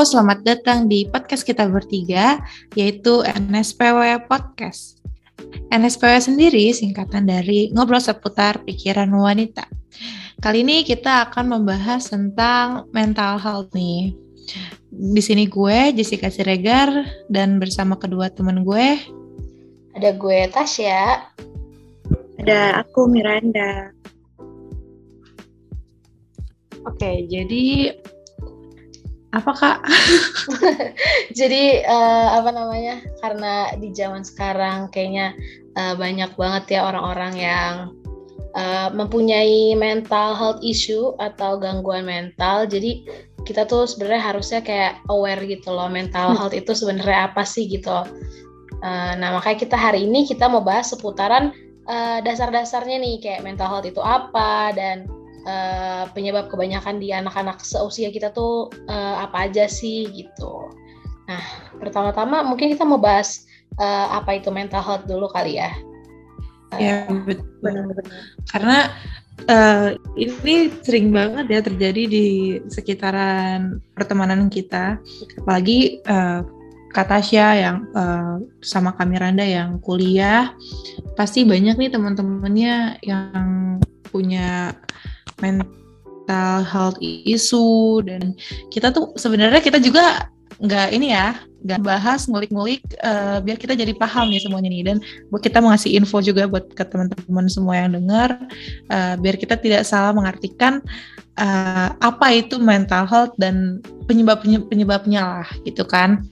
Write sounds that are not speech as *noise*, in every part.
Halo, selamat datang di podcast kita bertiga, yaitu NSPW Podcast. NSPW sendiri singkatan dari ngobrol seputar pikiran wanita. Kali ini kita akan membahas tentang mental health nih. Di sini gue, Jessica Siregar, dan bersama kedua teman gue. Ada gue, Tasya. Ada aku, Miranda. Oke, jadi apa kak? *laughs* Jadi uh, apa namanya? Karena di zaman sekarang kayaknya uh, banyak banget ya orang-orang yang uh, mempunyai mental health issue atau gangguan mental. Jadi kita tuh sebenarnya harusnya kayak aware gitu loh mental hmm. health itu sebenarnya apa sih gitu. Uh, nah makanya kita hari ini kita mau bahas seputaran uh, dasar-dasarnya nih kayak mental health itu apa dan uh, penyebab kebanyakan di anak-anak seusia kita tuh uh, apa aja sih gitu. Nah, pertama-tama mungkin kita mau bahas uh, apa itu mental health dulu kali ya. Ya, benar-benar. Karena uh, ini sering banget ya terjadi di sekitaran pertemanan kita, apalagi uh, Katasya yang uh, sama Kamiranda yang kuliah, pasti banyak nih teman-temannya yang punya mental health issue dan kita tuh sebenarnya kita juga nggak ini ya nggak bahas ngulik-ngulik uh, biar kita jadi paham nih semuanya nih dan kita mau ngasih info juga buat ke teman-teman semua yang dengar uh, biar kita tidak salah mengartikan uh, apa itu mental health dan penyebab penyebabnya lah gitu kan.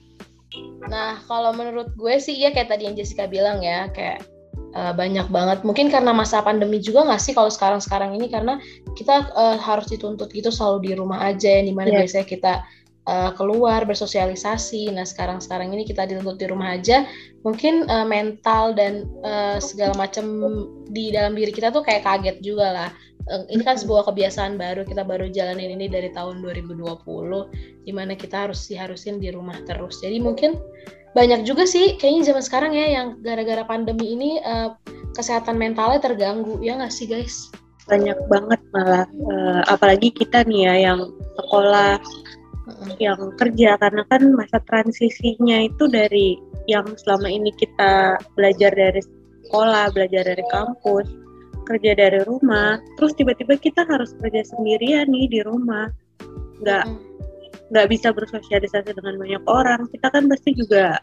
Nah kalau menurut gue sih ya kayak tadi yang Jessica bilang ya kayak uh, banyak banget. Mungkin karena masa pandemi juga nggak sih kalau sekarang-sekarang ini karena kita uh, harus dituntut gitu selalu di rumah aja, yang di mana yeah. biasanya kita uh, keluar bersosialisasi. Nah sekarang-sekarang ini kita dituntut di rumah aja, mungkin uh, mental dan uh, segala macam di dalam diri kita tuh kayak kaget juga lah. Uh, ini kan sebuah kebiasaan baru kita baru jalanin ini dari tahun 2020, di mana kita harus diharusin di rumah terus. Jadi mungkin banyak juga sih kayaknya zaman sekarang ya yang gara-gara pandemi ini uh, kesehatan mentalnya terganggu ya nggak sih guys? Banyak banget malah uh, apalagi kita nih ya yang sekolah yang kerja karena kan masa transisinya itu dari yang selama ini kita belajar dari sekolah belajar dari kampus kerja dari rumah terus tiba-tiba kita harus kerja sendirian nih di rumah. Nggak nggak bisa bersosialisasi dengan banyak orang. Kita kan pasti juga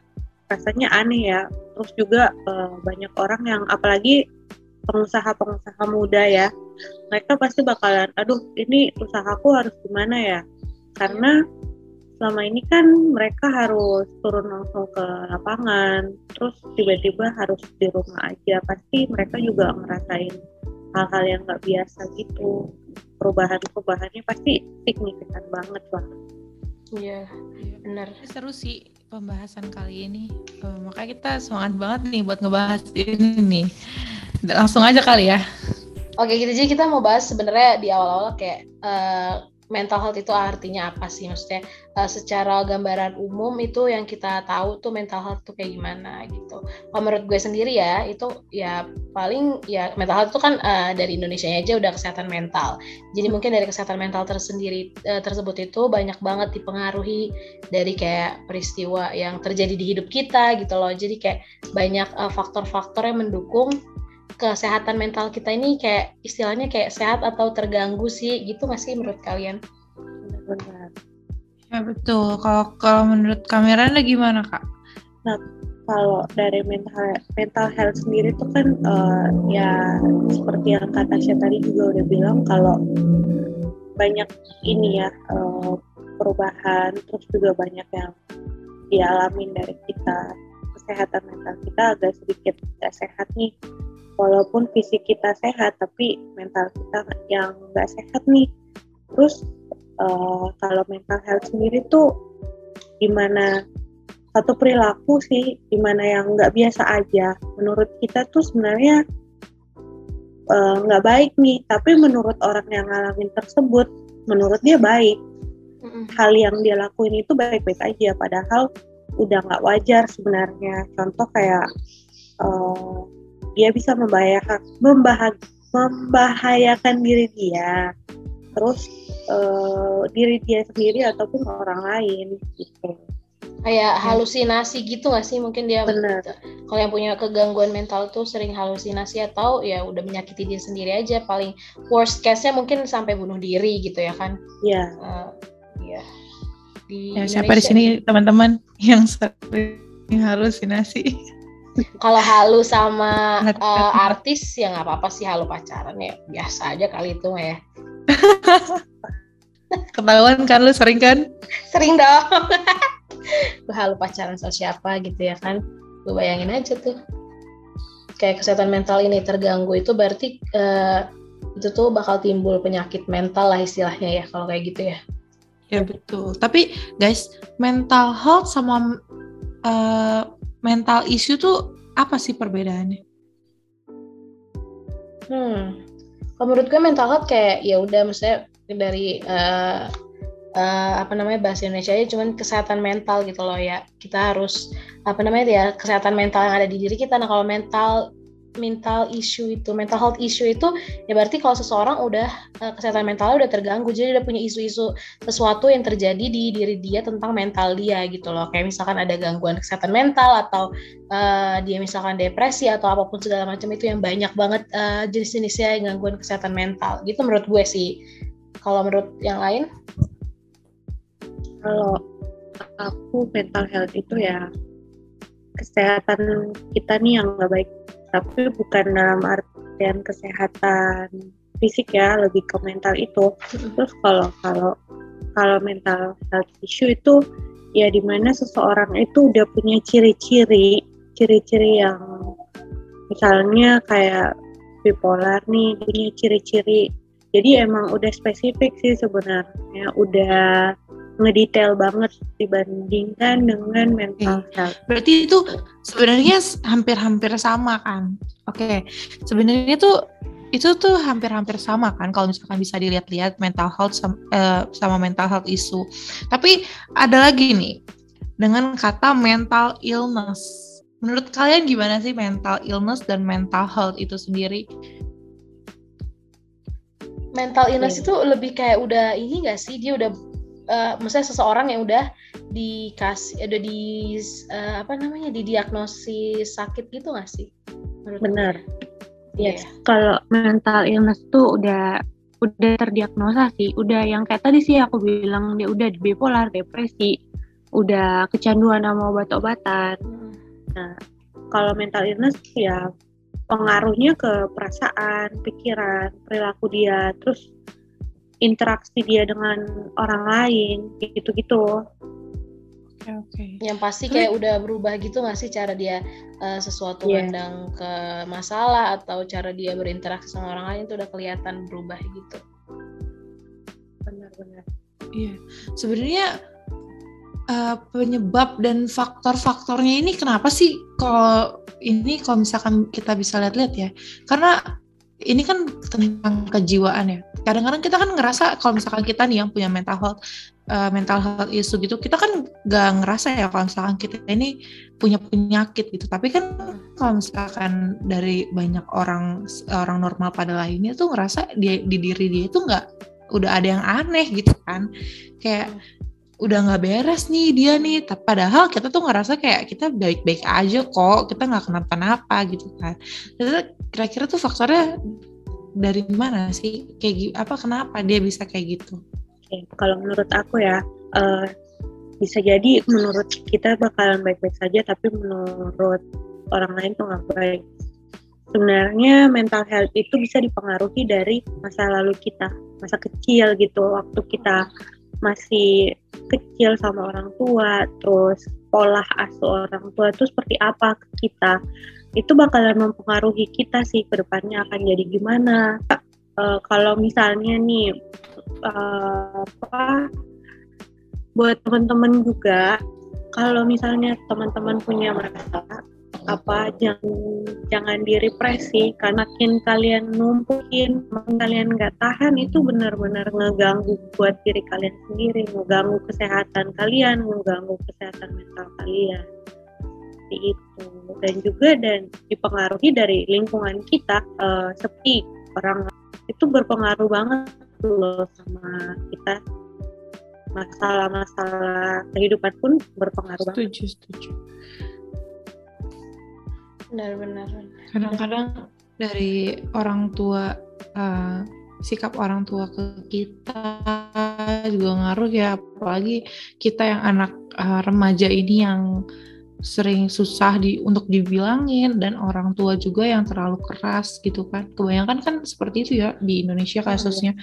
rasanya aneh ya. Terus juga uh, banyak orang yang apalagi pengusaha-pengusaha muda ya mereka pasti bakalan aduh ini usahaku harus gimana ya? Karena selama ini kan mereka harus turun langsung ke lapangan terus tiba-tiba harus di rumah aja. Pasti mereka juga ngerasain hal-hal yang nggak biasa gitu. Perubahan-perubahannya pasti signifikan banget lah Iya, iya, benar. Seru sih pembahasan kali ini. Uh, makanya kita semangat banget nih buat ngebahas ini nih. Langsung aja kali ya. Oke, gitu jadi kita mau bahas sebenarnya di awal-awal kayak uh, mental health itu artinya apa sih maksudnya uh, secara gambaran umum itu yang kita tahu tuh mental health tuh kayak gimana gitu. Kalau menurut gue sendiri ya itu ya paling ya mental health itu kan uh, dari Indonesia aja udah kesehatan mental. Jadi mungkin dari kesehatan mental tersendiri uh, tersebut itu banyak banget dipengaruhi dari kayak peristiwa yang terjadi di hidup kita gitu loh. Jadi kayak banyak faktor-faktor uh, yang mendukung kesehatan mental kita ini kayak istilahnya kayak sehat atau terganggu sih gitu nggak sih menurut kalian? Benar. Ya betul. Kalau kalau menurut kameranya gimana kak? Nah kalau dari mental mental health sendiri itu kan uh, ya seperti yang kata saya tadi juga udah bilang kalau banyak ini ya uh, perubahan terus juga banyak yang dialamin dari kita kesehatan mental kita agak sedikit tidak sehat nih walaupun fisik kita sehat tapi mental kita yang nggak sehat nih. Terus uh, kalau mental health sendiri tuh gimana? Satu perilaku sih gimana yang nggak biasa aja. Menurut kita tuh sebenarnya eh, nggak uh, baik nih. Tapi menurut orang yang ngalamin tersebut menurut dia baik. Hal yang dia lakuin itu baik-baik aja. Padahal udah nggak wajar sebenarnya. Contoh kayak uh, dia bisa membahayakan membahag, membahayakan diri dia. Terus uh, diri dia sendiri ataupun orang lain gitu. Kayak halusinasi gitu gak sih mungkin dia? Bener. kalau yang punya kegangguan mental tuh sering halusinasi atau ya udah menyakiti dia sendiri aja. Paling worst case-nya mungkin sampai bunuh diri gitu ya kan? Iya uh, iya. Di ya, siapa di sini teman-teman yang sering halusinasi kalau halu sama uh, artis ya nggak apa-apa sih halu pacaran ya biasa aja kali itu ya. *laughs* Ketahuan kan lu sering kan? Sering dong. *laughs* Gue halu pacaran sama siapa gitu ya kan? Gue bayangin aja tuh. Kayak kesehatan mental ini terganggu itu berarti uh, itu tuh bakal timbul penyakit mental lah istilahnya ya kalau kayak gitu ya. Ya betul. Tapi guys mental health sama uh, mental issue tuh apa sih perbedaannya? Hmm kalau menurut gue mental health kayak ya udah misalnya dari uh, uh, apa namanya bahasa Indonesia aja cuman kesehatan mental gitu loh ya. Kita harus apa namanya ya kesehatan mental yang ada di diri kita. Nah kalau mental mental issue itu. Mental health issue itu ya berarti kalau seseorang udah uh, kesehatan mentalnya udah terganggu jadi udah punya isu-isu sesuatu yang terjadi di diri dia tentang mental dia gitu loh. Kayak misalkan ada gangguan kesehatan mental atau uh, dia misalkan depresi atau apa pun segala macam itu yang banyak banget uh, jenis-jenisnya gangguan kesehatan mental gitu menurut gue sih. Kalau menurut yang lain? Kalau aku mental health itu ya kesehatan kita nih yang nggak baik tapi bukan dalam artian kesehatan fisik ya lebih ke mental itu. Terus kalau kalau kalau mental health issue itu ya di mana seseorang itu udah punya ciri-ciri ciri-ciri yang misalnya kayak bipolar nih punya ciri-ciri. Jadi emang udah spesifik sih sebenarnya udah ngedetail banget dibandingkan dengan mental health. Berarti itu sebenarnya hampir-hampir sama kan? Oke, okay. sebenarnya tuh itu tuh hampir-hampir sama kan kalau misalkan bisa dilihat-lihat mental health sama, uh, sama mental health isu. Tapi ada lagi nih dengan kata mental illness. Menurut kalian gimana sih mental illness dan mental health itu sendiri? Mental illness yeah. itu lebih kayak udah ini gak sih dia udah uh, maksudnya seseorang yang udah dikasih udah di uh, apa namanya didiagnosis sakit gitu nggak sih? Benar. Yes. Yeah. Kalau mental illness tuh udah udah terdiagnosa sih, udah yang kayak tadi sih aku bilang dia udah bipolar, depresi, udah kecanduan sama obat-obatan. Hmm. Nah, kalau mental illness ya pengaruhnya ke perasaan, pikiran, perilaku dia, terus interaksi dia dengan orang lain gitu-gitu. Oke, oke. Yang pasti kayak udah berubah gitu nggak sih cara dia uh, sesuatu yeah. mandang ke masalah atau cara dia berinteraksi sama orang lain itu udah kelihatan berubah gitu. Benar-benar. Iya. Sebenarnya uh, penyebab dan faktor-faktornya ini kenapa sih kalau ini kalau misalkan kita bisa lihat-lihat ya? Karena ini kan tentang kejiwaan ya. Kadang-kadang kita kan ngerasa kalau misalkan kita nih yang punya mental health uh, mental health issue gitu, kita kan gak ngerasa ya kalau misalkan kita ini punya penyakit gitu. Tapi kan kalau misalkan dari banyak orang orang normal pada lainnya tuh ngerasa dia di diri dia itu nggak udah ada yang aneh gitu kan. Kayak udah nggak beres nih dia nih. Padahal kita tuh ngerasa kayak kita baik-baik aja kok kita nggak kenapa-napa gitu kan. Kira-kira tuh faktornya dari mana sih? Kayak apa kenapa dia bisa kayak gitu? Oke, kalau menurut aku ya uh, bisa jadi menurut kita bakalan baik-baik saja tapi menurut orang lain tuh nggak baik. Sebenarnya mental health itu bisa dipengaruhi dari masa lalu kita masa kecil gitu waktu kita masih kecil sama orang tua, terus pola asuh orang tua itu seperti apa ke kita, itu bakalan mempengaruhi kita sih ke depannya akan jadi gimana. Uh, kalau misalnya nih uh, apa buat teman-teman juga kalau misalnya teman-teman punya masalah apa jangan jangan direpresi karena makin kalian numpukin makin kalian nggak tahan itu benar-benar ngeganggu buat diri kalian sendiri ngeganggu kesehatan kalian ngeganggu kesehatan mental kalian. Seperti itu. Dan juga dan dipengaruhi dari lingkungan kita uh, seperti orang. Itu berpengaruh banget loh sama kita. Masalah-masalah kehidupan pun berpengaruh setuju banget. setuju benar-benar kadang-kadang dari orang tua uh, sikap orang tua ke kita juga ngaruh ya. Apalagi kita yang anak uh, remaja ini yang sering susah di untuk dibilangin dan orang tua juga yang terlalu keras gitu kan. Kebanyakan kan seperti itu ya di Indonesia kasusnya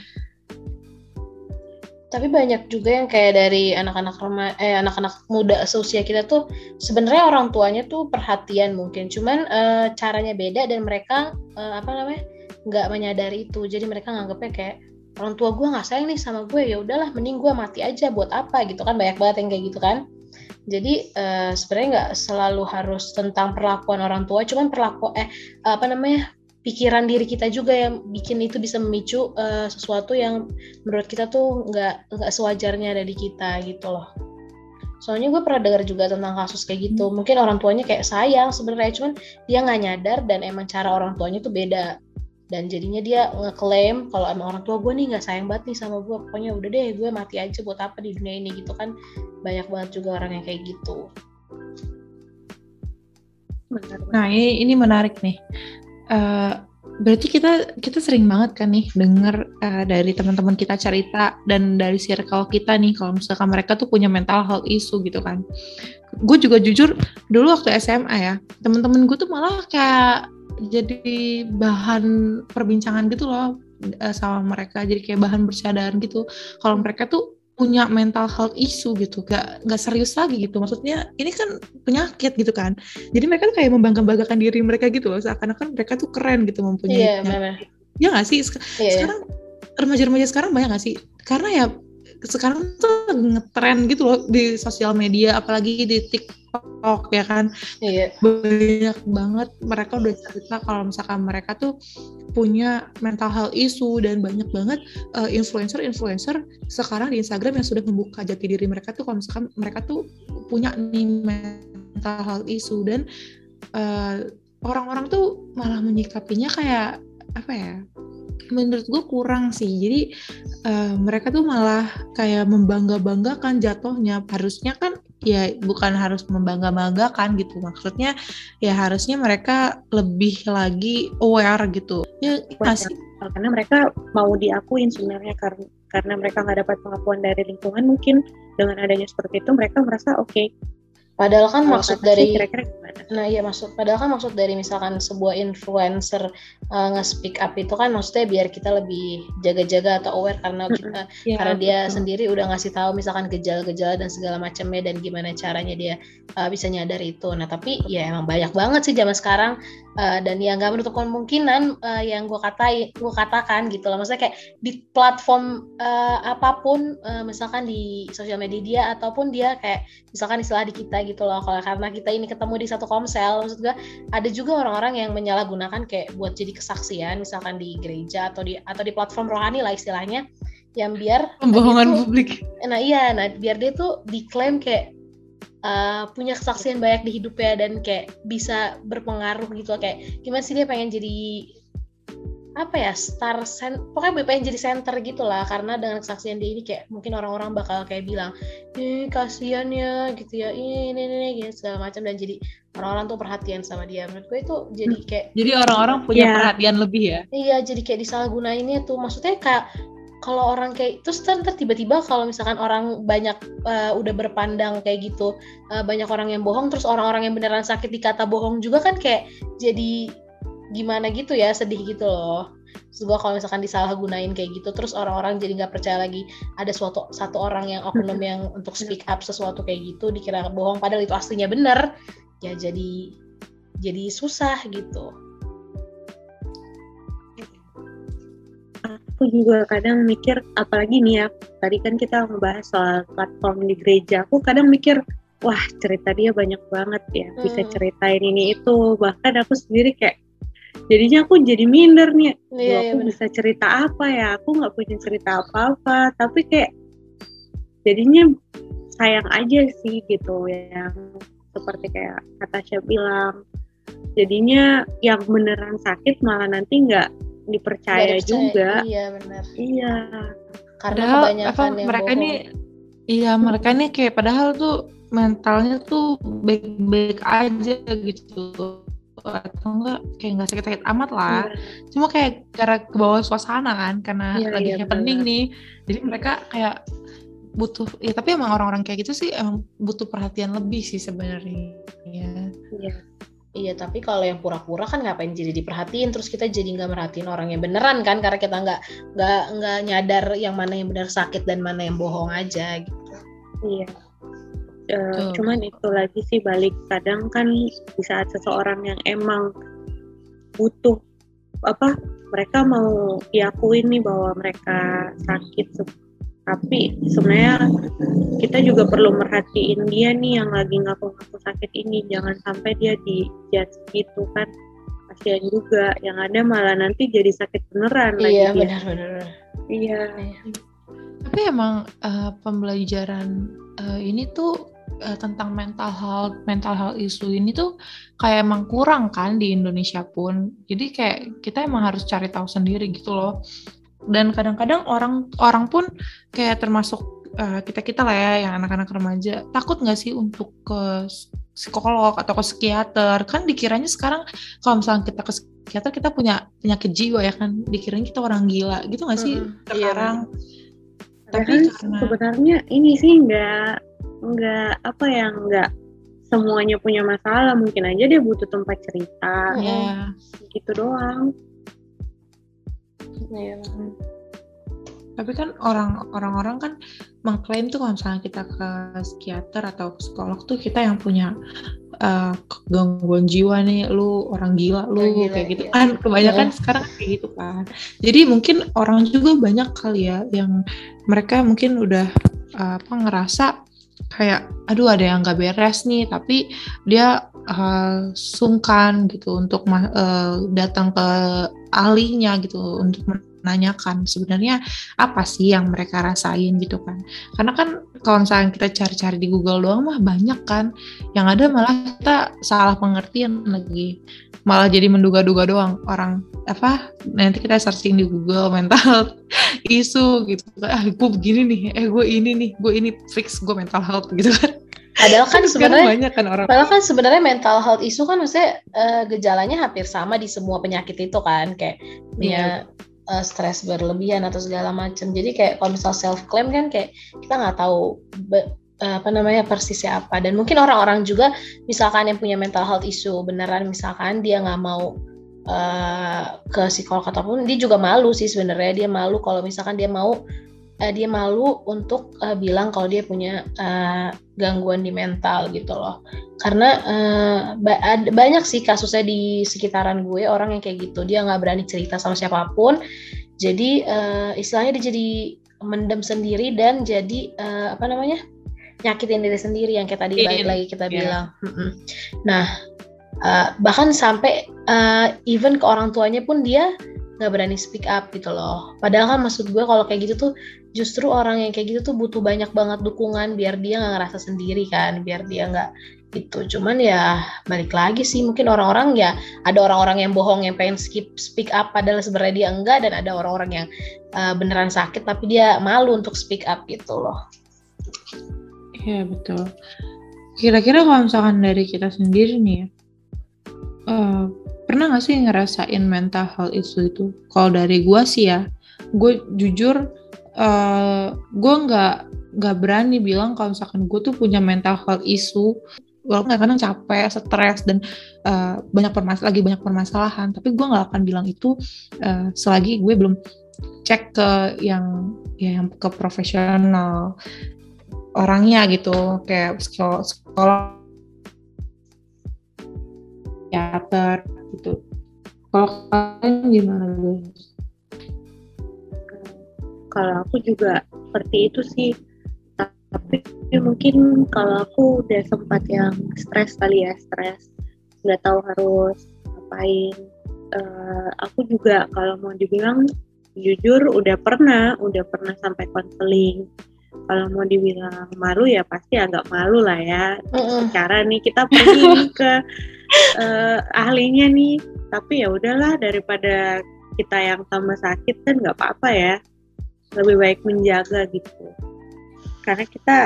tapi banyak juga yang kayak dari anak-anak eh anak-anak muda seusia kita tuh sebenarnya orang tuanya tuh perhatian mungkin. Cuman uh, caranya beda dan mereka uh, apa namanya nggak menyadari itu. Jadi mereka nganggapnya kayak orang tua gue nggak sayang nih sama gue ya udahlah mending gue mati aja buat apa gitu kan. Banyak banget yang kayak gitu kan. Jadi uh, sebenarnya nggak selalu harus tentang perlakuan orang tua cuman perlaku eh apa namanya pikiran diri kita juga yang bikin itu bisa memicu uh, sesuatu yang menurut kita tuh nggak nggak sewajarnya ada di kita gitu loh. Soalnya gue pernah dengar juga tentang kasus kayak gitu. Hmm. mungkin orang tuanya kayak sayang sebenarnya cuman dia nggak nyadar dan emang cara orang tuanya tuh beda. Dan jadinya dia ngeklaim kalau emang orang tua gue nih nggak sayang banget nih sama gue. Pokoknya udah deh gue mati aja buat apa di dunia ini gitu kan. Banyak banget juga orang yang kayak gitu. Nah ini ini menarik nih uh, berarti kita kita sering banget kan nih dengar uh, eh, dari teman-teman kita cerita dan dari circle kita nih kalau misalkan mereka tuh punya mental health issue gitu kan. Gue juga jujur dulu waktu SMA ya teman-teman gue tuh malah kayak jadi bahan perbincangan gitu loh uh, sama mereka jadi kayak bahan bercandaan gitu kalau mereka tuh punya mental health issue gitu gak gak serius lagi gitu. Maksudnya ini kan penyakit gitu kan. Jadi mereka tuh kayak membangga-banggakan diri mereka gitu loh. Seakan-akan mereka tuh keren gitu mempunyai yeah, ya nggak sih? Sek yeah, iya. sekarang remaja-remaja sekarang banyak gak sih? Karena ya sekarang tuh ngetren gitu loh di sosial media apalagi di TikTok ya kan iya. banyak banget mereka udah cerita kalau misalkan mereka tuh punya mental health issue dan banyak banget uh, influencer-influencer sekarang di Instagram yang sudah membuka jati diri mereka tuh kalau misalkan mereka tuh punya nih mental health issue dan uh, orang-orang tuh malah menyikapinya kayak apa ya menurut gue kurang sih. Jadi uh, mereka tuh malah kayak membangga banggakan jatuhnya. Harusnya kan ya bukan harus membangga banggakan gitu. Maksudnya ya harusnya mereka lebih lagi aware gitu. Ya masih karena mereka mau diakuin sebenarnya. Karena karena mereka nggak dapat pengakuan dari lingkungan mungkin. Dengan adanya seperti itu mereka merasa oke okay, Padahal kan Kalo maksud dari kira -kira Nah, iya maksud padahal kan maksud dari misalkan sebuah influencer uh, nge-speak up itu kan maksudnya biar kita lebih jaga-jaga atau aware karena kita ya, karena dia betul. sendiri udah ngasih tahu misalkan gejala-gejala dan segala macamnya dan gimana caranya dia uh, bisa nyadar itu. Nah, tapi ya emang banyak banget sih zaman sekarang uh, dan yang nggak menutup kemungkinan uh, yang gue katai gue katakan gitu loh maksudnya kayak di platform uh, apa pun uh, misalkan di sosial media dia ataupun dia kayak misalkan istilah di kita gitu loh kalau karena kita ini ketemu di satu komsel maksud gue ada juga orang-orang yang menyalahgunakan kayak buat jadi kesaksian misalkan di gereja atau di atau di platform rohani lah istilahnya yang biar *laughs* pembohongan publik. Nah iya nah biar dia tuh diklaim kayak uh, punya kesaksian banyak di hidupnya dan kayak bisa berpengaruh gitu kayak gimana sih dia pengen jadi apa ya star sen pokoknya pengen jadi center gitu lah karena dengan kesaksian dia ini kayak mungkin orang-orang bakal kayak bilang ini kasihan ya gitu ya ini ini ini gitu segala macam dan jadi orang-orang tuh perhatian sama dia menurut gue itu jadi hmm. kayak jadi orang-orang punya yeah. perhatian lebih ya iya jadi kayak disalahgunainnya tuh maksudnya kayak kalau orang kayak terus kan tiba-tiba kalau misalkan orang banyak uh, udah berpandang kayak gitu uh, banyak orang yang bohong terus orang-orang yang beneran sakit dikata bohong juga kan kayak jadi gimana gitu ya sedih gitu loh. Terus gue kalau misalkan disalahgunain kayak gitu terus orang-orang jadi nggak percaya lagi. Ada suatu satu orang yang oknum *laughs* yang untuk speak up sesuatu kayak gitu dikira bohong padahal itu aslinya bener ya jadi jadi susah gitu. Aku juga kadang mikir apalagi nih ya tadi kan kita membahas soal platform di gereja aku kadang mikir wah cerita dia banyak banget ya hmm. bisa ceritain ini itu. Bahkan aku sendiri kayak jadinya aku jadi minder nih iya, aku iya, bisa cerita apa ya aku nggak punya cerita apa-apa tapi kayak jadinya sayang aja sih gitu yang seperti kayak kata Syah bilang jadinya yang beneran sakit malah nanti nggak dipercaya, dipercaya juga. Iya benar. Iya. Karena padahal, kebanyakan apa, yang mereka bohong. ini iya mereka ini kayak padahal tuh mentalnya tuh baik-baik aja gitu atau enggak kayak nggak sakit-sakit amat lah yeah. cuma kayak karena ke bawah suasana kan karena yeah, lagi yeah, happening bener. nih jadi mereka kayak butuh ya tapi emang orang-orang kayak gitu sih emang butuh perhatian lebih sih sebenarnya iya yeah. Iya, tapi kalau yang pura-pura kan ngapain jadi diperhatiin, terus kita jadi nggak merhatiin orang yang beneran kan, karena kita nggak nggak nggak nyadar yang mana yang benar sakit dan mana yang bohong aja gitu. Iya. Uh, cuman itu lagi sih balik. Kadang kan di saat seseorang yang emang butuh apa mereka mau diakuin nih bahwa mereka sakit tapi sebenarnya kita juga perlu merhatiin dia nih yang lagi ngaku-ngaku sakit ini. Jangan sampai dia di judge gitu kan. Kasihan juga yang ada malah nanti jadi sakit beneran iya benar-benar. Iya. Tapi emang uh, pembelajaran uh, ini tuh uh, tentang mental health mental health isu ini tuh kayak emang kurang kan di Indonesia pun. Jadi kayak kita emang harus cari tahu sendiri gitu loh. Dan kadang-kadang orang orang pun kayak termasuk uh, kita kita lah ya yang anak-anak remaja takut nggak sih untuk ke psikolog atau ke psikiater? Kan dikiranya sekarang kalau misalnya kita ke psikiater kita punya penyakit jiwa ya kan? Dikiranya kita orang gila gitu nggak sih? Hmm, sekarang iya. tapi kan karena sebenarnya ini sih nggak nggak apa ya nggak semuanya punya masalah mungkin aja dia butuh tempat cerita yeah. gitu doang yeah. tapi kan orang orang-orang kan mengklaim tuh kalau misalnya kita ke psikiater atau psikolog tuh kita yang punya uh, gangguan jiwa nih lu orang gila lu oh, gila, kayak gitu iya. kan kebanyakan yeah. sekarang kayak gitu kan jadi mungkin orang juga banyak kali ya yang mereka mungkin udah uh, apa ngerasa kayak aduh ada yang nggak beres nih tapi dia uh, sungkan gitu untuk uh, datang ke ahlinya gitu untuk menanyakan sebenarnya apa sih yang mereka rasain gitu kan. Karena kan kalau misalnya kita cari-cari di Google doang mah banyak kan. Yang ada malah kita salah pengertian lagi. Malah jadi menduga-duga doang orang apa nanti kita searching di Google mental *laughs* isu gitu. Ah gue begini nih eh gue ini nih gue ini fix gue mental health gitu kan. Padahal kan sebenarnya banyak kan orang. Padahal kan sebenarnya mental health isu kan maksudnya uh, gejalanya hampir sama di semua penyakit itu kan. Kayak punya yeah. Uh, stres berlebihan atau segala macam. Jadi kayak kalau misal self claim kan kayak kita nggak tahu Eh, apa namanya persisnya apa dan mungkin orang-orang juga misalkan yang punya mental health issue beneran misalkan dia nggak mau uh, ke psikolog ataupun dia juga malu sih sebenarnya dia malu kalau misalkan dia mau uh, dia malu untuk uh, bilang kalau dia punya uh, gangguan di mental gitu loh karena uh, ba banyak sih kasusnya di sekitaran gue orang yang kayak gitu dia nggak berani cerita sama siapa pun jadi uh, istilahnya dia jadi mendem sendiri dan jadi uh, apa namanya nyakitin diri sendiri yang kayak tadi balik lagi kita yeah. bilang. Nah, uh, bahkan sampai uh, even ke orang tuanya pun dia nggak berani speak up gitu loh. Padahal kan maksud gue kalau kayak gitu tuh justru orang yang kayak gitu tuh butuh banyak banget dukungan biar dia nggak ngerasa sendiri kan, biar dia nggak itu cuman ya balik lagi sih mungkin orang-orang ya ada orang-orang yang bohong yang pengen skip speak up padahal sebenarnya dia enggak dan ada orang-orang yang uh, beneran sakit tapi dia malu untuk speak up gitu loh Iya betul. Kira-kira kalau misalkan dari kita sendiri nih uh, pernah gak sih ngerasain mental health issue itu? Kalau dari gue sih ya, gue jujur uh, gue nggak nggak berani bilang kalau misalkan gue tuh punya mental health issue. Walaupun kadang capek, stres dan uh, banyak permas lagi banyak permasalahan, tapi gue nggak akan bilang itu uh, selagi gue belum cek ke yang ya yang ke profesional orangnya gitu. Kayak sekolah, sekolah teater kalau kalian gimana guys? Kalau aku juga seperti itu sih tapi mungkin kalau aku udah sempat yang stres kali ya stres nggak tahu harus ngapain uh, aku juga kalau mau dibilang jujur udah pernah udah pernah sampai konseling kalau mau dibilang malu ya pasti agak malu lah ya. Mm-mm. Secara nih kita pergi ke uh, ahlinya nih, tapi ya udahlah daripada kita yang tambah sakit kan nggak apa-apa ya. Lebih baik menjaga gitu. Karena kita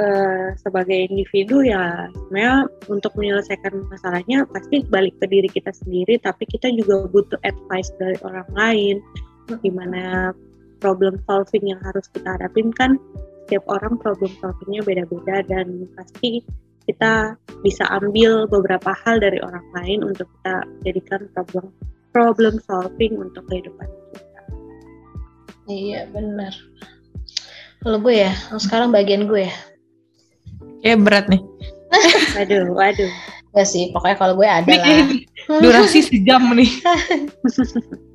uh, sebagai individu ya sebenarnya untuk menyelesaikan masalahnya pasti balik ke diri kita sendiri. Tapi kita juga butuh advice dari orang lain. Gimana problem solving yang harus kita hadapin kan setiap orang problem solvingnya beda-beda dan pasti kita bisa ambil beberapa hal dari orang lain untuk kita jadikan problem problem solving untuk kehidupan kita. Iya benar. Kalau gue ya, sekarang bagian gue ya. Ya berat nih. *laughs* waduh, waduh. Gak sih, pokoknya kalau gue ada lah. Durasi sejam nih. *laughs*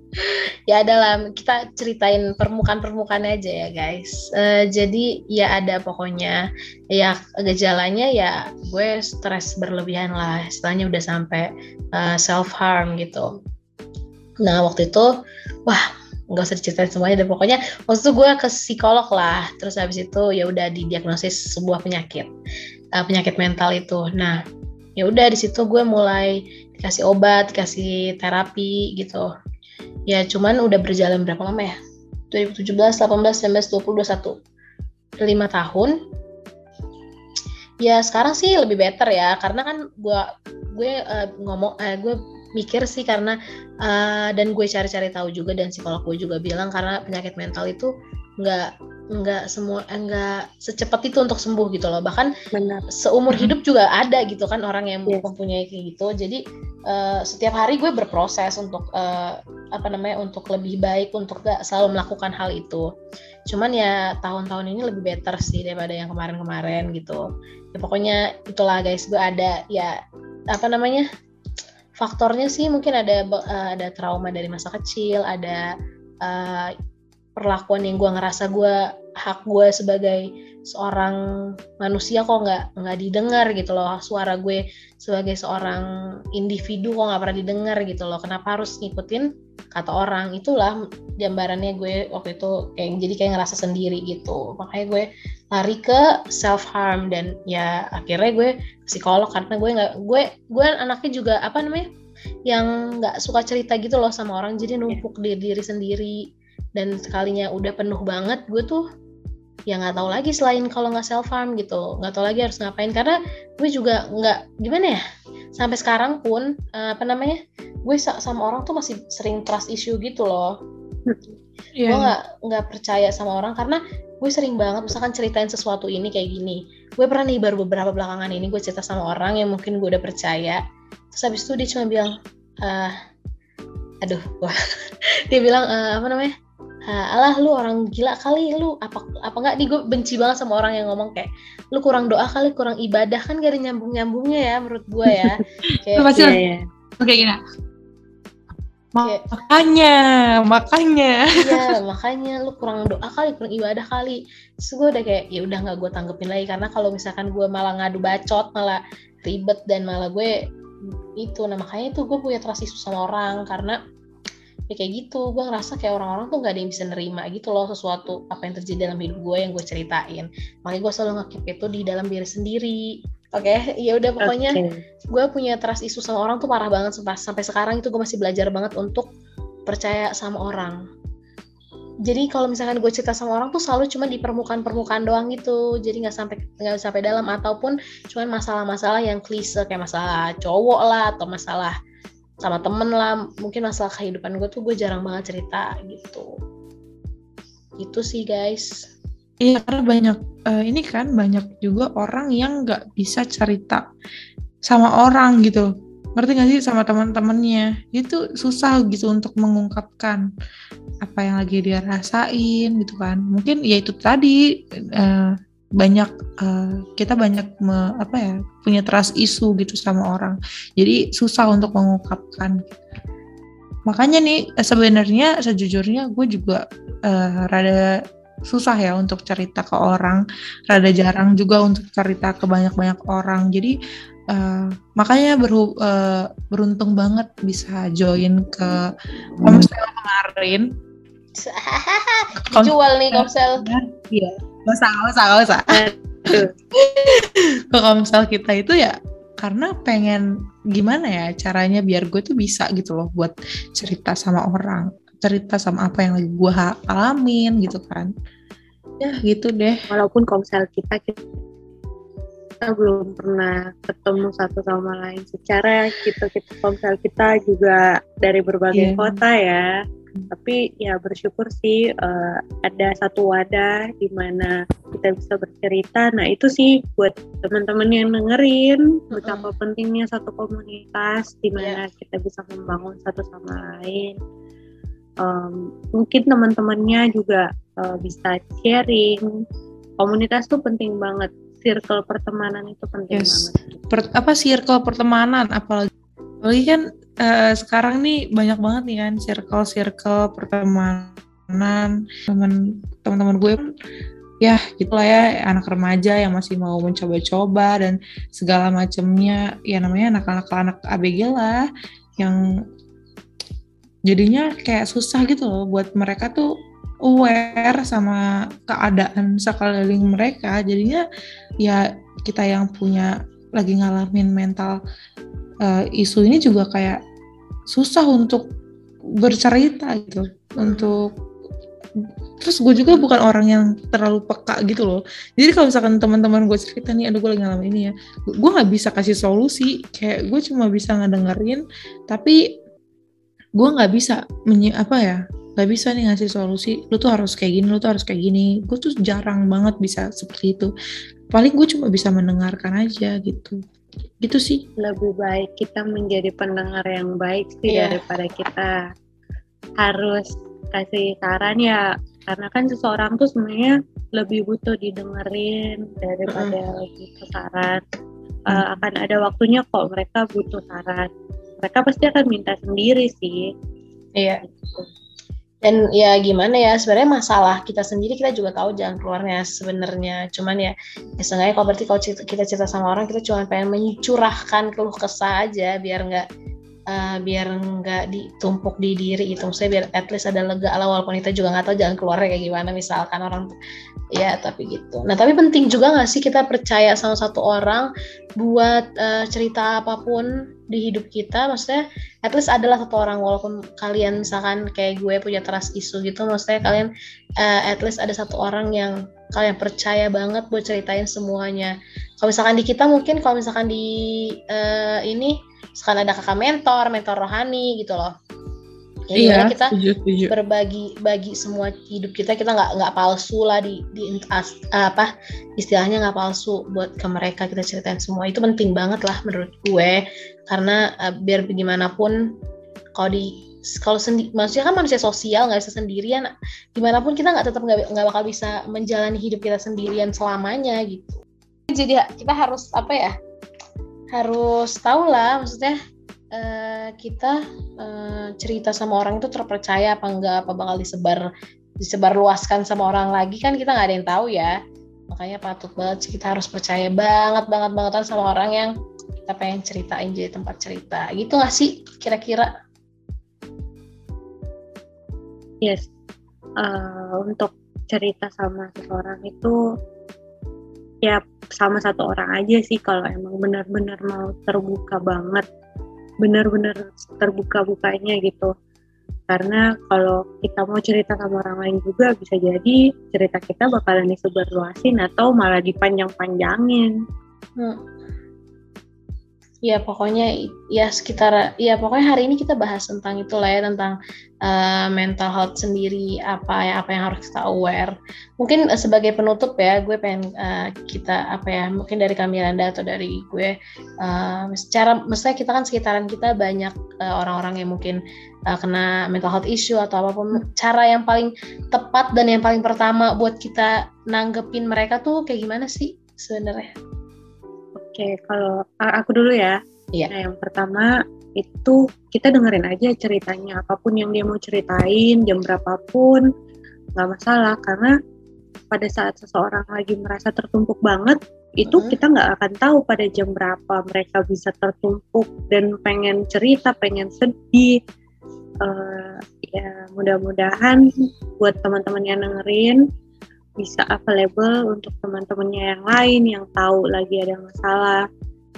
ya adalah kita ceritain permukaan-permukaan aja ya guys. Uh, jadi ya ada pokoknya. Ya gejalanya ya gue stres berlebihan lah. Istilahnya udah sampai uh, eh, self harm gitu. Nah waktu itu wah nggak usah diceritain semuanya dan pokoknya waktu itu gue ke psikolog lah. Terus habis itu ya udah didiagnosis sebuah penyakit. Uh, penyakit mental itu. Nah ya udah di situ gue mulai dikasih obat dikasih terapi gitu ya cuman udah berjalan berapa lama ya? 2017 18 19 20 21 lima tahun. Ya sekarang sih lebih better ya karena kan gue gue uh, ngomong uh, gue mikir sih karena uh, dan gue cari-cari tahu juga dan psikolog gue juga bilang karena penyakit mental itu nggak nggak semua nggak secepat itu untuk sembuh gitu loh. Bahkan Benar. seumur hidup juga ada gitu kan orang yang yes. mempunyai kayak gitu. Jadi uh, setiap hari gue berproses untuk uh, apa namanya untuk lebih baik untuk gak selalu melakukan hal itu. Cuman ya tahun-tahun ini lebih better sih daripada yang kemarin-kemarin gitu. Ya pokoknya itulah guys gue ada ya apa namanya faktornya sih mungkin ada uh, ada trauma dari masa kecil ada uh, perlakuan yang gue ngerasa gue hak gue sebagai seorang manusia kok nggak nggak didengar gitu loh. Suara gue sebagai seorang individu kok nggak pernah didengar gitu loh. Kenapa harus ngikutin kata orang? Itulah gambarannya gue waktu itu kayak jadi kayak ngerasa sendiri gitu. Makanya gue lari ke self harm dan ya akhirnya gue psikolog karena gue nggak gue gue anaknya juga apa namanya yang nggak suka cerita gitu loh sama orang. Jadi numpuk di diri sendiri dan sekalinya udah penuh banget gue tuh ya nggak tahu lagi selain kalau nggak self harm gitu. Nggak tahu lagi harus ngapain karena gue juga nggak gimana ya sampai sekarang pun uh, apa namanya gue sama orang tuh masih sering trust issue gitu loh. Yeah. gue nggak nggak percaya sama orang karena gue sering banget misalkan ceritain sesuatu ini kayak gini. Gue pernah nih baru beberapa belakangan ini gue cerita sama orang yang mungkin gue udah percaya. Terus habis itu dia cuma bilang uh, aduh wah. *laughs* Dia bilang uh, apa namanya alah lu orang gila kali lu apa apa nggak? Nih gue benci banget sama orang yang ngomong kayak lu kurang doa kali kurang ibadah. Kan gak ada nyambung nyambungnya ya menurut gue ya. *laughs* Kayak pasti iya, iya. oke gini. Makanya makanya. Iya *laughs* makanya lu kurang doa kali kurang ibadah kali. Terus gue udah kayak ya udah nggak gue tanggepin lagi. Karena kalau misalkan gue malah ngadu bacot malah ribet dan malah gue itu. Nah makanya itu gue punya trust sama orang. Karena ya kayak gitu. Gue ngerasa kayak orang-orang tuh gak ada yang bisa nerima gitu loh sesuatu apa yang terjadi dalam hidup gue yang gue ceritain. Makanya gue selalu ngakip itu di dalam diri sendiri. Oke okay? ya udah pokoknya okay. gue punya trust isu sama orang tuh parah banget sampai sampai sekarang itu gue masih belajar banget untuk percaya sama orang. Jadi kalau misalkan gue cerita sama orang tuh selalu cuma di permukaan permukaan doang gitu. Jadi nggak sampai nggak sampai dalam ataupun cuma masalah-masalah yang klise kayak masalah cowok lah atau masalah sama temen lah. Mungkin masalah kehidupan gue tuh gue jarang banget cerita gitu. Gitu sih guys. Iya karena banyak uh, ini kan banyak juga orang yang nggak bisa cerita sama orang gitu. Ngerti gak sih sama teman-temannya? Itu susah gitu untuk mengungkapkan apa yang lagi dia rasain gitu kan. Mungkin ya itu tadi uh, banyak uh, kita banyak me, apa ya punya trust isu gitu sama orang. Jadi susah untuk mengungkapkan. Makanya nih sebenarnya sejujurnya gue juga uh, rada susah ya untuk cerita ke orang. Rada jarang juga untuk cerita ke banyak-banyak orang. Jadi uh, makanya beru, uh, beruntung banget bisa join ke komsel kemarin. *laughs* Jual nih komsel. Iya Gak usah, gak usah, gak usah. komsel kita itu ya karena pengen gimana ya caranya biar gue tuh bisa gitu loh buat cerita sama orang cerita sama apa yang lagi gue alamin gitu kan. Ya gitu deh. Walaupun kalau kita kita belum pernah ketemu satu sama lain. Secara gitu kita komsel kita juga dari berbagai yeah. kota ya tapi ya bersyukur sih uh, ada satu wadah di mana kita bisa bercerita. Nah itu sih buat teman-teman yang dengerin betapa pentingnya satu komunitas di mana yeah. kita bisa membangun satu sama lain. Um, mungkin teman-temannya juga uh, bisa sharing. Komunitas tuh penting banget. Circle pertemanan itu penting yes. banget. Per, apa circle pertemanan? Apalagi apalagi kan uh, sekarang nih banyak banget nih kan circle-circle pertemanan teman teman-teman gue ya gitulah ya anak remaja yang masih mau mencoba-coba dan segala macamnya ya namanya anak-anak anak ABG lah yang jadinya kayak susah gitu loh buat mereka tuh aware sama keadaan sekeliling mereka. Jadinya ya kita yang punya lagi ngalamin mental uh, isu ini juga kayak susah untuk bercerita gitu. Untuk terus gue juga bukan orang yang terlalu peka gitu loh. Jadi kalau misalkan teman-teman gue cerita nih aduh gue lagi ngalamin ini ya gue nggak bisa kasih solusi. Kayak gue cuma bisa ngedengerin tapi gue nggak bisa menyi apa ya nggak bisa nih ngasih solusi. Lu tuh harus kayak gini lu tuh harus kayak gini. Gue tuh jarang banget bisa seperti itu. Paling gue cuma bisa mendengarkan aja gitu gitu sih. Lebih baik kita menjadi pendengar yang baik sih yeah. daripada kita harus kasih saran. Ya karena kan seseorang tuh sebenarnya lebih butuh didengerin daripada mm. butuh saran. Uh, akan ada waktunya kok mereka butuh saran. Mereka pasti akan minta sendiri sih. Iya. Gitu dan ya gimana ya sebenarnya masalah kita sendiri kita juga tahu jalan keluarnya sebenarnya. Cuman ya, ya seenggaknya kalau berarti kalau kita cerita sama orang kita cuma pengen mencurahkan keluh kesah aja biar nggak uh, biar nggak ditumpuk di diri gitu. Maksudnya biar at least ada lega lah walaupun kita juga nggak tahu jalan keluarnya kayak gimana misalkan orang ya tapi gitu. Nah tapi penting juga nggak sih kita percaya sama satu orang buat uh, cerita apa pun di hidup kita? Maksudnya at least adalah satu orang walaupun kalian misalkan kayak gue punya trust isu gitu maksudnya kalian uh, at least ada satu orang yang kalian percaya banget buat ceritain semuanya. Kalau misalkan di kita mungkin kalau misalkan di uh, ini sekarang ada kakak mentor, mentor rohani gitu loh. Jadi iya, kita berbagi bagi semua hidup kita kita nggak nggak palsu lah di di as, apa istilahnya nggak palsu buat ke mereka kita ceritain semua. Itu penting banget lah menurut gue. Karena uh, biar bagaimanapun kalau di kalau sendi maksudnya kan manusia sosial nggak bisa sendirian. Gimana pun kita nggak tetap nggak nggak bakal bisa menjalani hidup kita sendirian selamanya gitu. Jadi kita harus apa ya harus tahu lah maksudnya uh, kita uh, cerita sama orang itu terpercaya apa enggak apa bakal disebar disebar luaskan sama orang lagi kan kita nggak ada yang tahu ya. Makanya patut banget sih kita harus percaya banget banget bangetan sama orang yang kita pengen ceritain jadi tempat cerita. Gitu nggak sih kira-kira? Yes. Uh, untuk cerita sama seseorang itu ya sama satu orang aja sih kalau emang benar-benar mau terbuka banget. Benar-benar terbuka bukanya gitu. Karena kalau kita mau cerita sama orang lain juga bisa jadi cerita kita bakalan disebarluasin atau malah dipanjang-panjangin. Hmm ya pokoknya ya sekitar ya pokoknya hari ini kita bahas tentang itu lah ya tentang uh, mental health sendiri apa ya apa yang harus kita aware. Mungkin uh, sebagai penutup ya gue pengen uh, kita apa ya mungkin dari Kamilanda atau dari gue uh, secara mestinya kita kan sekitaran kita banyak orang-orang uh, yang mungkin uh, kena mental health issue atau apa pun. Cara yang paling tepat dan yang paling pertama buat kita nanggepin mereka tuh kayak gimana sih sebenarnya Oke, kalau aku dulu ya. Iya. Nah, yang pertama itu kita dengerin aja ceritanya apa pun yang dia mau ceritain jam berapapun nggak masalah karena pada saat seseorang lagi merasa tertumpuk banget itu mm -hmm. kita nggak akan tahu pada jam berapa mereka bisa tertumpuk dan pengen cerita pengen sedih uh, ya mudah-mudahan buat teman-teman yang dengerin bisa available untuk teman-temannya yang lain yang tahu lagi ada masalah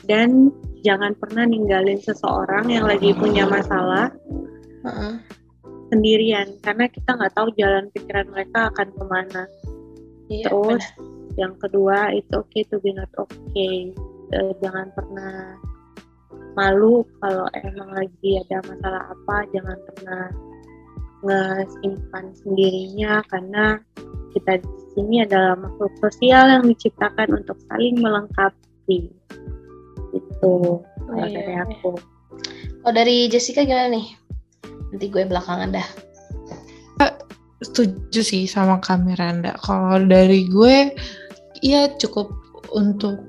dan jangan pernah ninggalin seseorang yang lagi punya masalah uh -uh. sendirian karena kita nggak tahu jalan pikiran mereka akan ke mana iya, terus benar. yang kedua itu oke okay to be not okay uh, jangan pernah malu kalau emang lagi ada masalah apa jangan pernah ngesimpan sendirinya karena kita di sini adalah makhluk sosial yang diciptakan untuk saling melengkapi itu oh, iya. dari iya. aku oh dari Jessica gimana nih nanti gue belakangan dah setuju sih sama Kamiranda kalau dari gue ya cukup untuk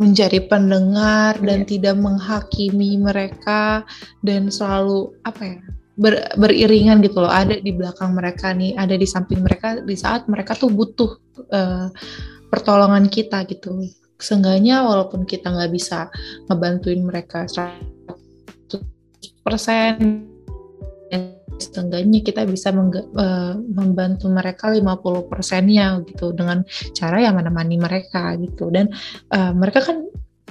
menjadi pendengar yeah. dan tidak menghakimi mereka dan selalu apa ya ber, beriringan gitu loh. Ada di belakang mereka nih ada di samping mereka di saat mereka tuh butuh uh, pertolongan kita gitu. Seenggaknya walaupun kita nggak bisa ngebantuin mereka 100% seenggaknya kita bisa uh, membantu mereka 50 persennya gitu dengan cara yang menemani mereka gitu. Dan uh, mereka kan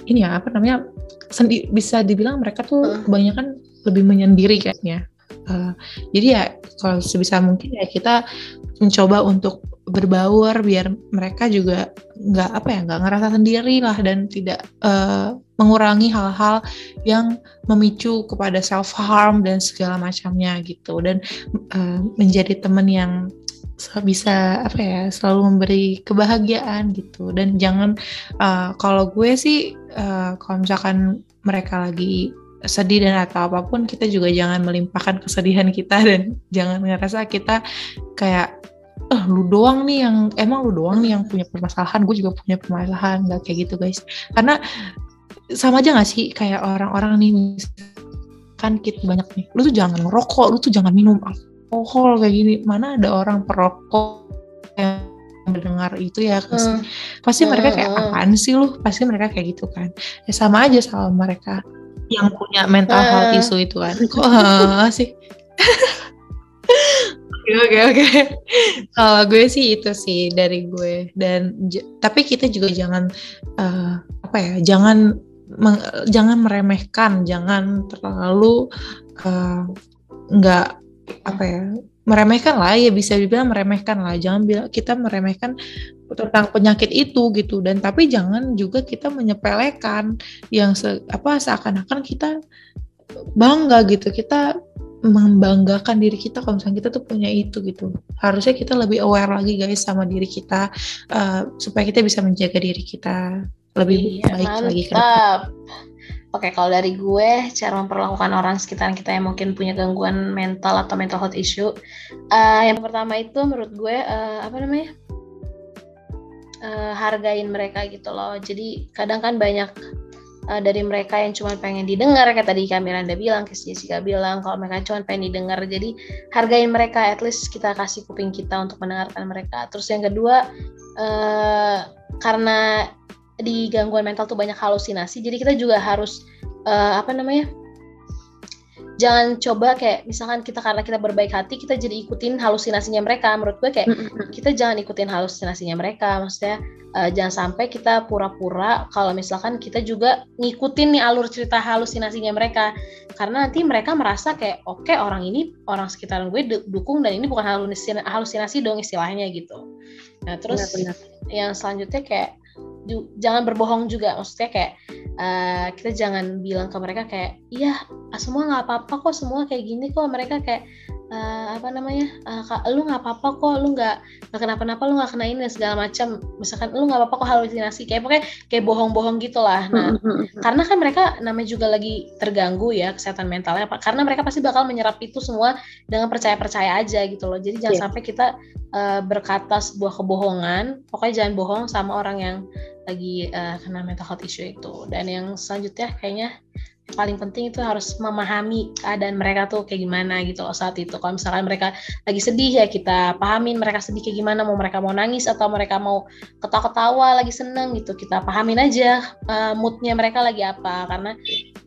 ini ya apa namanya sendi bisa dibilang mereka tuh kebanyakan lebih menyendiri kayaknya Uh, jadi ya kalau sebisa mungkin ya kita mencoba untuk berbaur biar mereka juga nggak apa ya nggak ngerasa sendiri lah dan tidak uh, mengurangi hal-hal yang memicu kepada self harm dan segala macamnya gitu. Dan uh, menjadi teman yang bisa apa ya selalu memberi kebahagiaan gitu. Dan jangan uh, kalau gue sih uh, kalau misalkan mereka lagi sedih dan atau apa pun kita juga jangan melimpahkan kesedihan kita *laughs* dan jangan ngerasa kita kayak eh lu doang nih yang emang lu doang nih yang punya permasalahan gue juga punya permasalahan nggak kayak gitu guys. Karena sama aja gak sih kayak orang-orang nih kan kita banyak nih lu tuh jangan ngerokok lu tuh jangan minum alkohol kayak gini. Mana ada orang perokok yang mendengar itu ya hmm. pasti mereka kayak hmm. apaan sih lu? Pasti mereka kayak gitu kan. Ya sama aja sama mereka yang punya mental uh. health issue itu kan. Kok uh, sih *laughs* oke oke kalau gue sih itu sih dari gue. Dan tapi kita juga jangan uh, apa ya jangan meng, jangan meremehkan jangan terlalu nggak uh, apa ya meremehkan lah. Ya bisa dibilang meremehkan lah. Jangan bilang kita meremehkan tentang penyakit itu gitu. Dan tapi jangan juga kita menyepelekan yang se, apa seakan-akan kita bangga gitu. Kita membanggakan diri kita kalau misalnya kita tuh punya itu gitu. Harusnya kita lebih aware lagi guys sama diri kita uh, supaya kita bisa menjaga diri kita lebih iya, baik mantap. lagi ke Oke, kalau dari gue, cara memperlakukan orang sekitar kita yang mungkin punya gangguan mental atau mental health issue, uh, yang pertama itu menurut gue uh, apa namanya, uh, hargain mereka gitu loh. Jadi kadang kan banyak uh, dari mereka yang cuma pengen didengar, kayak tadi kak Miranda bilang, kayak Jessica bilang, kalau mereka cuma pengen didengar, jadi hargain mereka, at least kita kasih kuping kita untuk mendengarkan mereka. Terus yang kedua, uh, karena di gangguan mental tuh banyak halusinasi jadi kita juga harus uh, apa namanya jangan coba kayak misalkan kita karena kita berbaik hati kita jadi ikutin halusinasinya mereka. Menurut gue kayak kita jangan ikutin halusinasinya mereka. Maksudnya uh, jangan sampai kita pura-pura kalau misalkan kita juga ngikutin nih alur cerita halusinasinya mereka. Karena nanti mereka merasa kayak oke okay, orang ini orang sekitaran gue dukung dan ini bukan halusinasi, halusinasi dong istilahnya gitu. Nah terus benar, benar. yang selanjutnya kayak jangan berbohong juga. Maksudnya kayak uh, kita jangan bilang ke mereka kayak iya semua nggak apa-apa kok semua kayak gini kok. Mereka kayak uh, apa namanya? Uh, lu nggak apa-apa kok lu nggak nggak kenapa-napa lu nggak kena ini segala macam. Misalkan lu nggak apa-apa kok halusinasi kayak pokoknya kayak bohong-bohong gitulah nah karena kan mereka namanya juga lagi terganggu ya kesehatan mentalnya karena mereka pasti bakal menyerap itu semua dengan percaya-percaya aja gitu loh. Jadi jangan yeah. sampai kita uh, berkata sebuah kebohongan pokoknya jangan bohong sama orang yang lagi uh, kena mental health issue itu. Dan yang selanjutnya kayaknya paling penting itu harus memahami keadaan mereka tuh kayak gimana gitu loh saat itu. Kalau misalkan mereka lagi sedih ya kita pahamin mereka sedih kayak gimana. Mau mereka mau nangis atau mereka mau ketawa-ketawa lagi seneng gitu kita pahamin aja uh, moodnya mereka lagi apa. Karena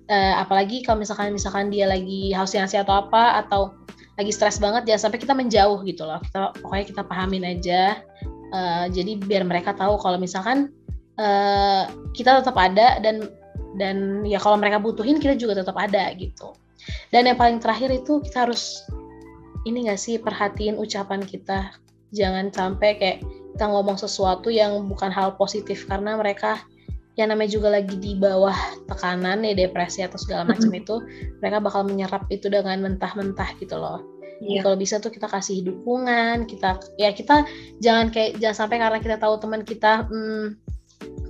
uh, apalagi kalau misalkan misalkan dia lagi halusinasi atau apa atau lagi stres banget jangan sampai kita menjauh gitu loh. Kita pokoknya kita pahamin aja. Uh, jadi biar mereka tahu kalau misalkan uh, kita tetap ada dan dan ya kalau mereka butuhin kita juga tetap ada gitu. Dan yang paling terakhir itu kita harus ini gak sih perhatiin ucapan kita. Jangan sampai kayak kita ngomong sesuatu yang bukan hal positif karena mereka yang namanya juga lagi di bawah tekanan ya depresi atau segala macam itu mereka bakal menyerap itu dengan mentah-mentah gitu loh. Yeah. kalau bisa tuh kita kasih dukungan, kita ya kita jangan kayak jangan sampai karena kita tahu teman kita hmm,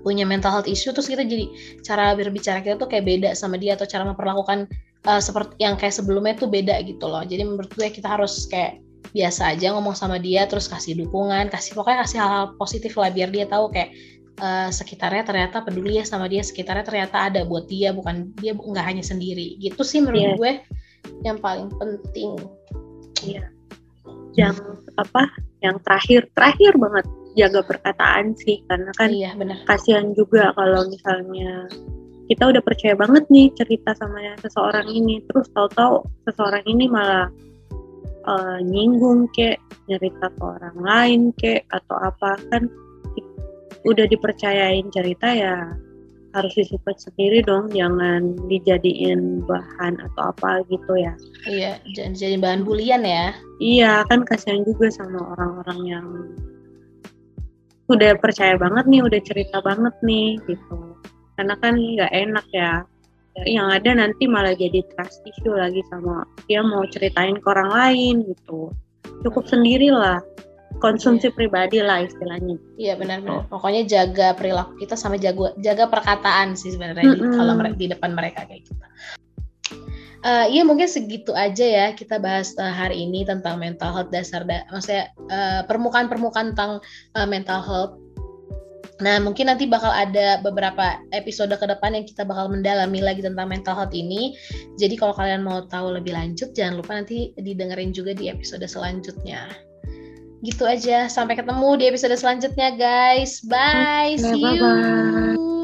punya mental health issue terus kita jadi cara berbicara kita tuh kayak beda sama dia atau cara memperlakukan uh, seperti yang kayak sebelumnya tuh beda gitu loh. Jadi menurut gue kita harus kayak biasa aja ngomong sama dia terus kasih dukungan, kasih pokoknya kasih hal-hal positif lah biar dia tahu kayak uh, sekitarnya ternyata peduli ya sama dia, sekitarnya ternyata ada buat dia bukan dia nggak hanya sendiri. Gitu sih menurut yeah. gue yang paling penting. Iya. Yang apa? Yang terakhir, terakhir banget jaga perkataan sih karena kan iya, kasihan juga kalau misalnya kita udah percaya banget nih cerita sama seseorang ini terus tahu-tahu seseorang ini malah uh, nyinggung kek cerita ke orang lain kek atau apa kan udah dipercayain cerita ya harus disupport sendiri dong jangan dijadiin bahan atau apa gitu ya. Iya jangan jadi bahan bulian ya. Iya kan kasihan juga sama orang-orang yang udah percaya banget nih udah cerita banget nih gitu karena kan nggak enak ya yang ada nanti malah jadi trust issue lagi sama dia mau ceritain ke orang lain gitu cukup sendirilah konsumsi yeah. pribadi lah istilahnya. Iya benar-benar. Oh. Pokoknya jaga perilaku kita sama jaga jaga perkataan sih sebenarnya mm -hmm. kalau di depan mereka kayak gitu. Uh, mungkin segitu aja ya kita bahas uh, hari ini tentang mental health dasar, da maksudnya uh, permukaan-permukaan tentang uh, mental health. Nah mungkin nanti bakal ada beberapa episode ke depan yang kita bakal mendalami lagi tentang mental health ini. Jadi kalau kalian mau tahu lebih lanjut jangan lupa nanti didengerin juga di episode selanjutnya gitu aja. Sampai ketemu di episode selanjutnya, guys. Bye. See you. Bye -bye.